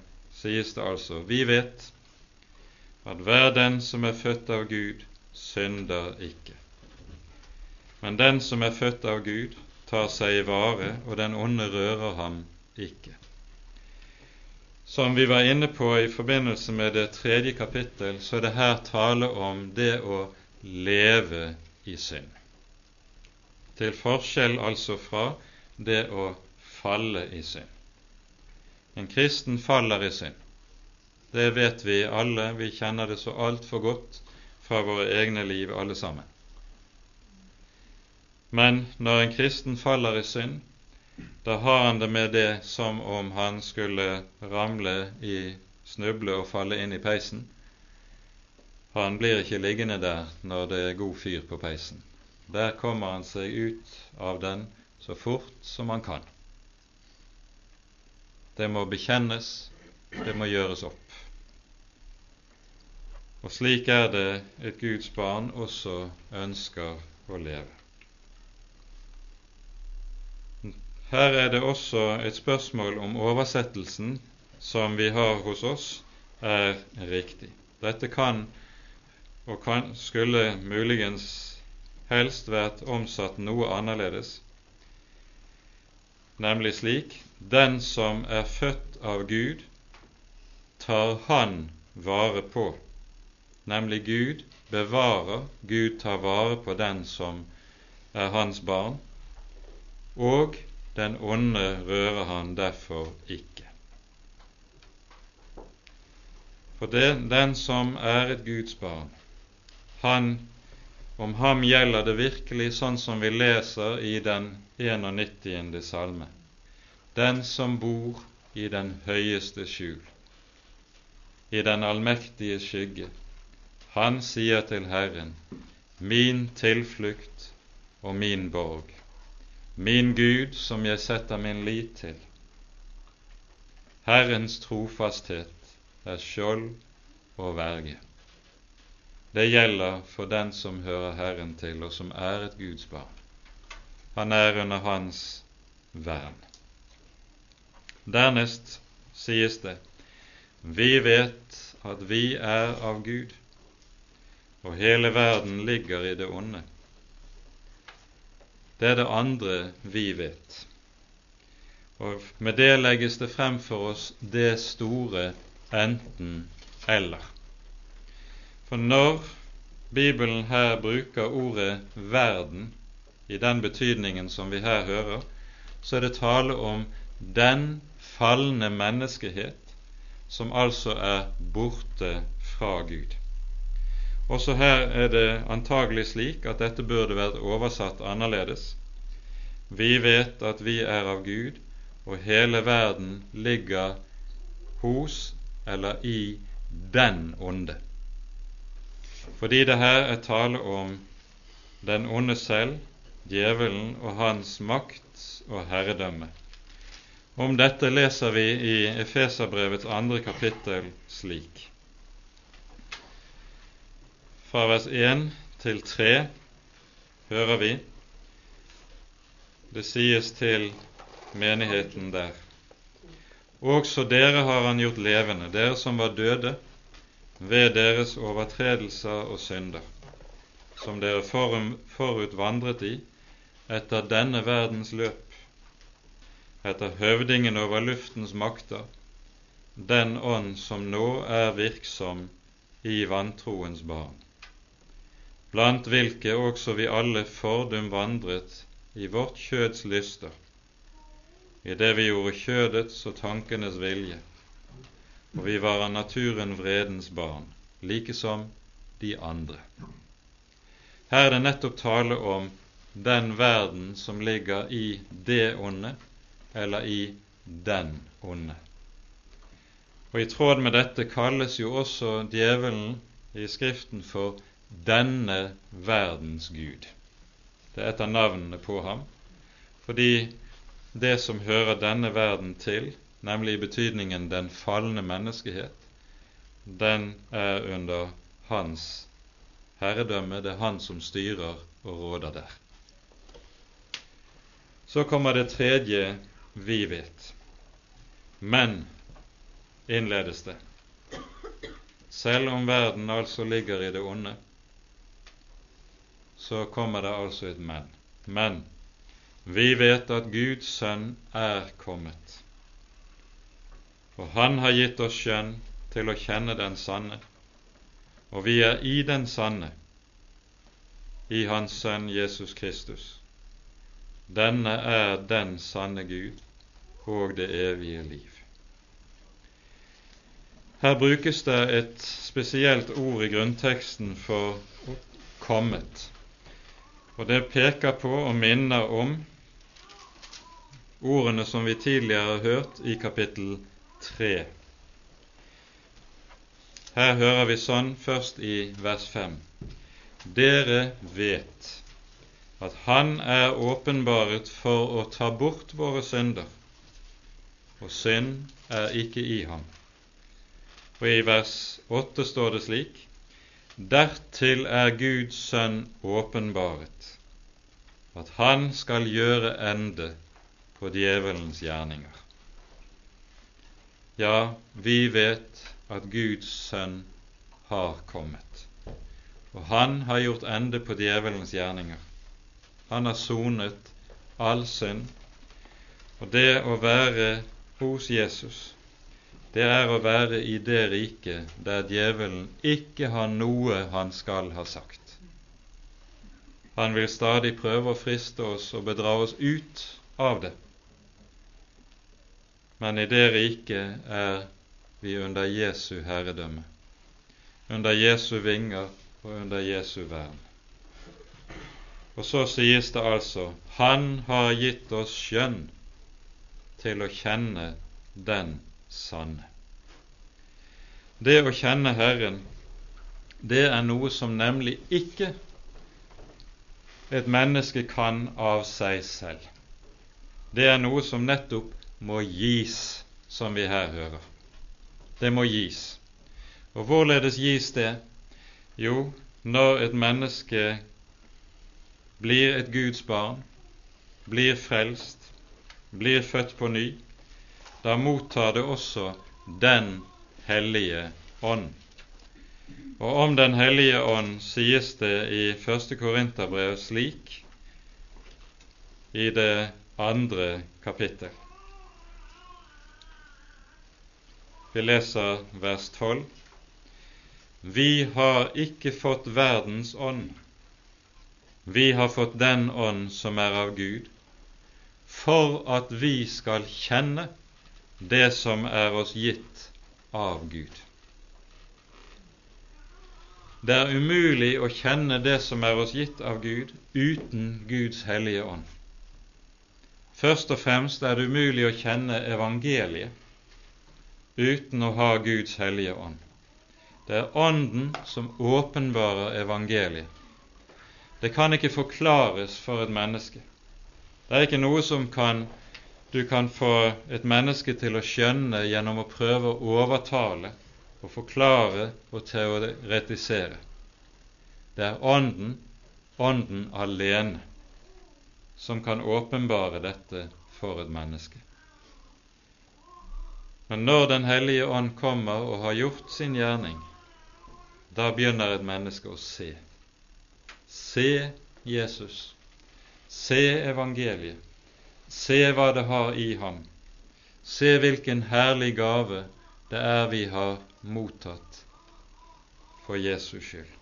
sies det altså vi vet at hver den som er født av Gud, synder ikke. Men den som er født av Gud, tar seg i vare, og den onde rører ham ikke. Som vi var inne på i forbindelse med det tredje kapittel, så er det her tale om det å leve i synd. Til forskjell altså fra det å falle i synd. En kristen faller i synd. Det vet vi alle, vi kjenner det så altfor godt fra våre egne liv alle sammen. Men når en kristen faller i synd, da har han det med det som om han skulle ramle i snuble og falle inn i peisen. Han blir ikke liggende der når det er god fyr på peisen. Der kommer han seg ut av den så fort som han kan. Det må bekjennes, det må gjøres opp. Og slik er det et Guds barn også ønsker å leve. Her er det også et spørsmål om oversettelsen som vi har hos oss, er riktig. Dette kan og kan, skulle muligens helst vært omsatt noe annerledes, nemlig slik Den som er født av Gud, tar Han vare på nemlig Gud, bevarer, Gud tar vare på den som er hans barn, og den onde rører han derfor ikke. For det, den som er et Guds barn, han, om ham gjelder det virkelig sånn som vi leser i den 91. salme. Den som bor i den høyeste skjul, i den allmektige skygge, han sier til Herren, min tilflukt og min borg, min Gud som jeg setter min lit til. Herrens trofasthet er skjold og verge. Det gjelder for den som hører Herren til, og som er et Guds barn. Han er under hans vern. Dernest sies det, vi vet at vi er av Gud og hele verden ligger i det onde. Det er det andre vi vet. Og med det legges det frem for oss det store enten-eller. For når Bibelen her bruker ordet 'verden' i den betydningen som vi her hører, så er det tale om den falne menneskehet som altså er borte fra Gud. Også her er det antagelig slik at dette burde vært oversatt annerledes. Vi vet at vi er av Gud, og hele verden ligger hos eller i den onde. Fordi det her er tale om den onde selv, djevelen og hans makt og herredømme. Om dette leser vi i Efeserbrevets andre kapittel slik fra vers 1 til 3 hører vi det sies til menigheten der. Også dere har han gjort levende, dere som var døde ved deres overtredelser og synder, som dere forut vandret i etter denne verdens løp, etter høvdingen over luftens makter, den ånd som nå er virksom i vantroens barn blant hvilke også vi alle fordum vandret i vårt kjøds lyster, i det vi gjorde kjødets og tankenes vilje, og vi var av naturen vredens barn, like som de andre. Her er det nettopp tale om den verden som ligger i det onde, eller i den onde. Og I tråd med dette kalles jo også djevelen i Skriften for denne verdens Gud. Det er et av navnene på ham, fordi det som hører denne verden til, nemlig i betydningen den falne menneskehet, den er under hans herredømme. Det er han som styrer og råder der. Så kommer det tredje vi vet. Men, innledes det, selv om verden altså ligger i det onde, så kommer det altså et men. Men vi vet at Guds sønn er kommet, For han har gitt oss skjønn til å kjenne den sanne, og vi er i den sanne, i Hans Sønn Jesus Kristus. Denne er den sanne Gud og det evige liv. Her brukes det et spesielt ord i grunnteksten for 'kommet', og det peker på og minner om ordene som vi tidligere har hørt i kapittel 3. Her hører vi sånn først i vers 5. Dere vet at Han er åpenbaret for å ta bort våre synder, og synd er ikke i ham. Og i vers 8 står det slik Dertil er Guds sønn åpenbaret, at han skal gjøre ende på djevelens gjerninger. Ja, vi vet at Guds sønn har kommet, og han har gjort ende på djevelens gjerninger. Han har sonet all synd, og det å være hos Jesus det er å være i det riket der djevelen ikke har noe han skal ha sagt. Han vil stadig prøve å friste oss og bedra oss ut av det. Men i det riket er vi under Jesu herredømme, under Jesu vinger og under Jesu vern. Og så sies det altså Han har gitt oss skjønn til å kjenne den sanne. Det å kjenne Herren, det er noe som nemlig ikke et menneske kan av seg selv. Det er noe som nettopp må gis, som vi her hører. Det må gis. Og hvorledes gis det? Jo, når et menneske blir et Guds barn, blir frelst, blir født på ny, da mottar det også Den hellige ånd. Og om Den hellige ånd sies det i første Korinterbrev slik i det andre kapittel. Vi leser vers 12. Vi har ikke fått verdens ånd. Vi har fått den ånd som er av Gud, for at vi skal kjenne det som er oss gitt av Gud. Det er umulig å kjenne det som er oss gitt av Gud, uten Guds hellige ånd. Først og fremst er det umulig å kjenne evangeliet uten å ha Guds hellige ånd. Det er Ånden som åpenbarer evangeliet. Det kan ikke forklares for et menneske. Det er ikke noe som kan du kan få et menneske til å skjønne gjennom å prøve å overtale og forklare og teoretisere. Det er Ånden, Ånden alene, som kan åpenbare dette for et menneske. Men når Den hellige ånd kommer og har gjort sin gjerning, da begynner et menneske å se. Se Jesus. Se evangeliet. Se hva det har i ham. Se hvilken herlig gave det er vi har mottatt for Jesus skyld.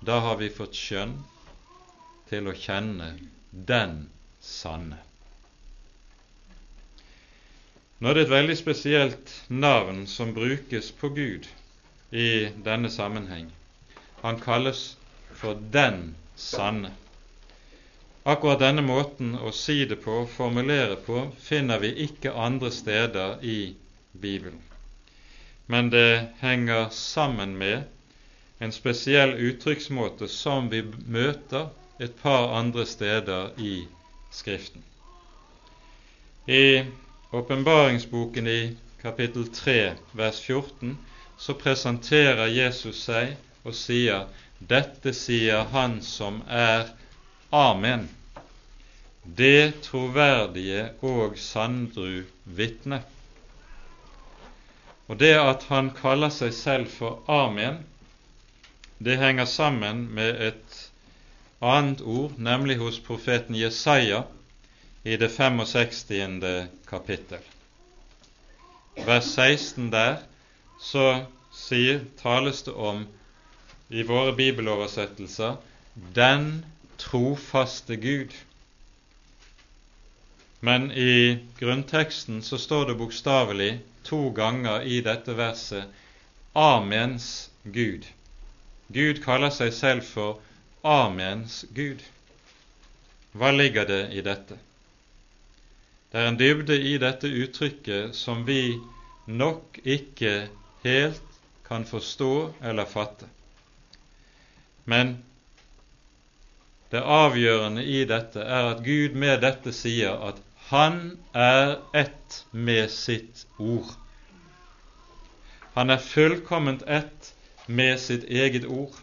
Da har vi fått skjønn til å kjenne den sanne. Nå er det et veldig spesielt navn som brukes på Gud i denne sammenheng. Han kalles for Den sanne. Akkurat denne måten å si det på, formulere på, finner vi ikke andre steder i Bibelen. Men det henger sammen med en spesiell uttrykksmåte som vi møter et par andre steder i Skriften. I åpenbaringsboken i kapittel 3 vers 14 så presenterer Jesus seg og sier dette sier Han som er Amen, det troverdige og sandru vitne. Og det at han kaller seg selv for Amen, det henger sammen med et annet ord, nemlig hos profeten Jesaja i det 65. kapittel. Vers 16 der så sier, tales det om i våre bibeloversettelser 'den trofaste Gud'. Men i grunnteksten så står det bokstavelig to ganger i dette verset 'Amens Gud'. Gud kaller seg selv for Amens Gud. Hva ligger det i dette? Det er en dybde i dette uttrykket som vi nok ikke helt kan forstå eller fatte. Men det avgjørende i dette er at Gud med dette sier at Han er ett med sitt ord. Han er fullkomment ett med sitt eget ord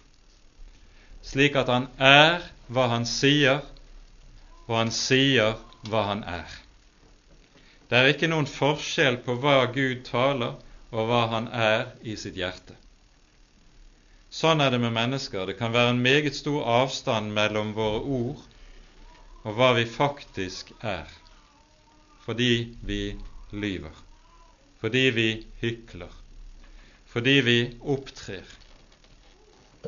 slik at han er hva han sier, og han sier hva han er. Det er ikke noen forskjell på hva Gud taler, og hva han er i sitt hjerte. Sånn er det med mennesker. Det kan være en meget stor avstand mellom våre ord og hva vi faktisk er, fordi vi lyver, fordi vi hykler, fordi vi opptrer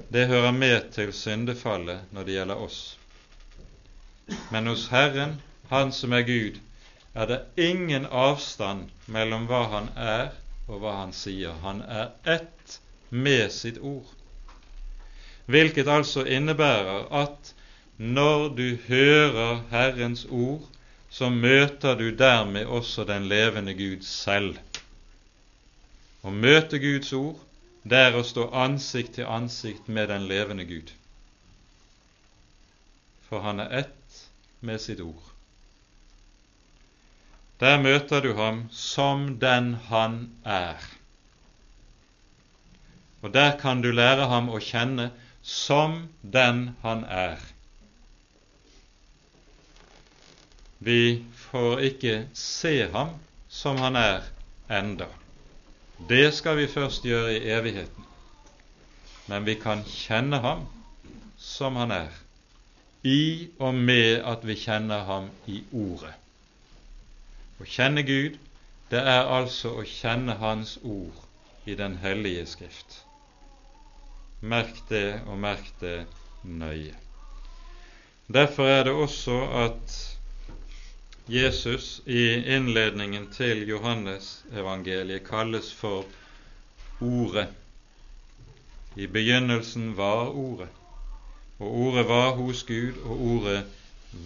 det hører med til syndefallet når det gjelder oss. Men hos Herren, Han som er Gud, er det ingen avstand mellom hva Han er og hva Han sier. Han er ett med sitt ord. Hvilket altså innebærer at når du hører Herrens ord, så møter du dermed også den levende Gud selv. Å møte Guds ord det er å stå ansikt til ansikt med den levende Gud. For han er ett med sitt ord. Der møter du ham som den han er. Og der kan du lære ham å kjenne som den han er. Vi får ikke se ham som han er enda. Det skal vi først gjøre i evigheten. Men vi kan kjenne ham som han er, i og med at vi kjenner ham i Ordet. Å kjenne Gud, det er altså å kjenne Hans ord i Den hellige Skrift. Merk det, og merk det nøye. Derfor er det også at Jesus i innledningen til Johannesevangeliet kalles for Ordet. I begynnelsen var Ordet, og Ordet var hos Gud, og Ordet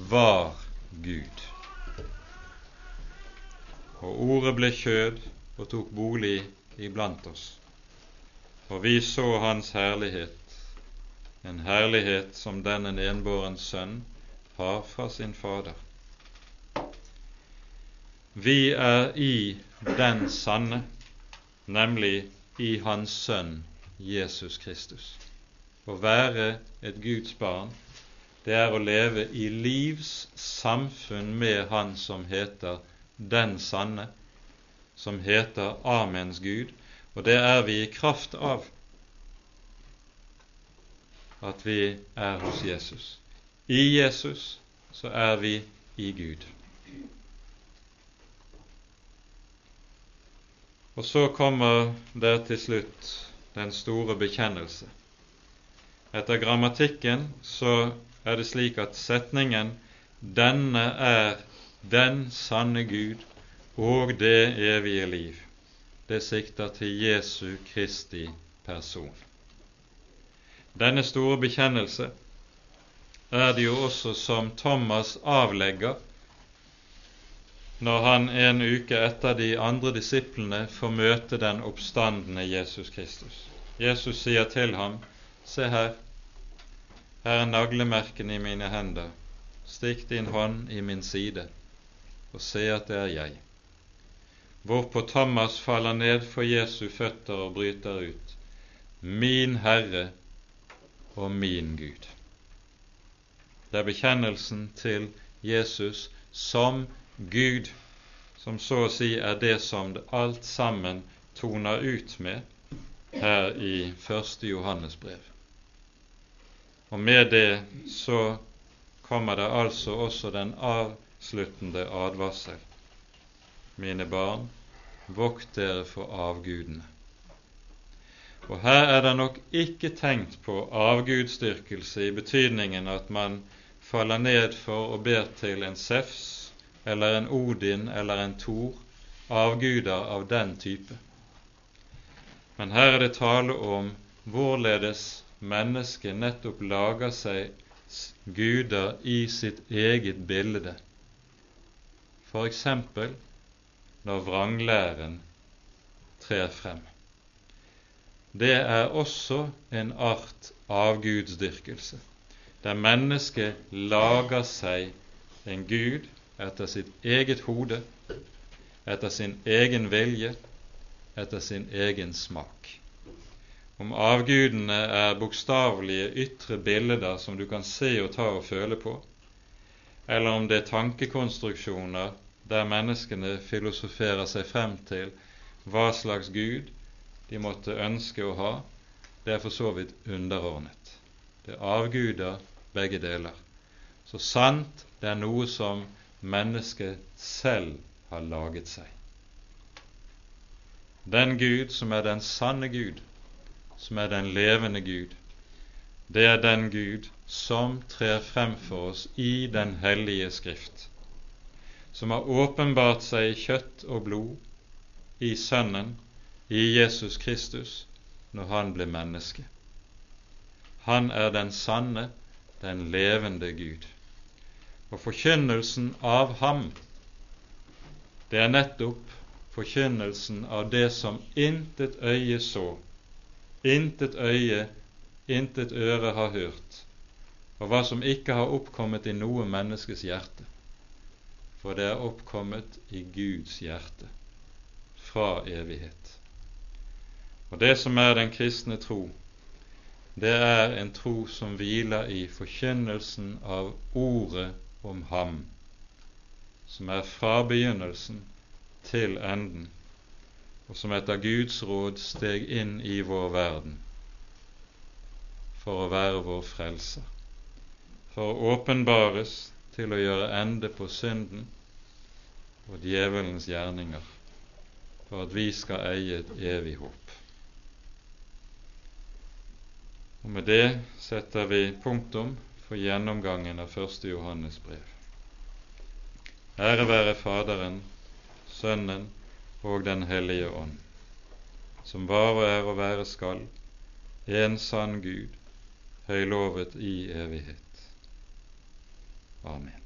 var Gud. Og Ordet ble kjød og tok bolig iblant oss, og vi så Hans herlighet, en herlighet som denne enbåren sønn har fra sin Fader. Vi er i den sanne, nemlig i Hans Sønn Jesus Kristus. Å være et Guds barn, det er å leve i livs samfunn med Han som heter den sanne, som heter Amens Gud, og det er vi i kraft av at vi er hos Jesus. I Jesus så er vi i Gud. Og så kommer det til slutt den store bekjennelse. Etter grammatikken så er det slik at setningen 'Denne er den sanne Gud og det evige liv', det sikter til Jesu Kristi person. Denne store bekjennelse er det jo også som Thomas avlegger når han en uke etter de andre disiplene får møte den oppstandende Jesus Kristus. Jesus sier til ham, Se her, her er naglemerkene i mine hender, stikk din hånd i min side, og se at det er jeg. Hvorpå Thomas faller ned for Jesu føtter og bryter ut Min Herre og min Gud. Det er bekjennelsen til Jesus som Gud, som så å si er det som det alt sammen toner ut med her i 1. Johannes brev. Og med det så kommer det altså også den avsluttende advarsel mine barn, vokt dere for avgudene. Og her er det nok ikke tenkt på avgudsdyrkelse i betydningen at man faller ned for og ber til en Sefs eller en Odin eller en Thor, avguder av den type. Men her er det tale om hvorledes mennesket nettopp lager seg guder i sitt eget bilde. For eksempel når vranglæren trer frem. Det er også en art avgudsdyrkelse, der mennesket lager seg en gud etter sitt eget hode, etter sin egen vilje, etter sin egen smak. Om avgudene er bokstavelige ytre bilder som du kan se og ta og føle på, eller om det er tankekonstruksjoner der menneskene filosoferer seg frem til hva slags Gud de måtte ønske å ha, det er for så vidt underordnet. Det avguder begge deler. Så sant det er noe som mennesket selv har laget seg. Den Gud som er den sanne Gud, som er den levende Gud, det er den Gud som trer frem for oss i Den hellige Skrift som har åpenbart seg i kjøtt og blod, i Sønnen, i Jesus Kristus, når han ble menneske. Han er den sanne, den levende Gud. Og forkynnelsen av ham, det er nettopp forkynnelsen av det som intet øye så, intet øye, intet øre har hørt, og hva som ikke har oppkommet i noe menneskes hjerte for det er oppkommet i Guds hjerte fra evighet. Og det som er den kristne tro, det er en tro som hviler i forkynnelsen av ordet om Ham, som er fra begynnelsen til enden, og som etter Guds råd steg inn i vår verden for å være vår frelser, for å åpenbares til å gjøre ende på synden og djevelens gjerninger, for at vi skal eie et evig håp. Og Med det setter vi punktum for gjennomgangen av 1. Johannes brev. Ære være Faderen, Sønnen og Den hellige ånd, som var og er og være skal, en sann Gud, høylovet i evighet. Amen.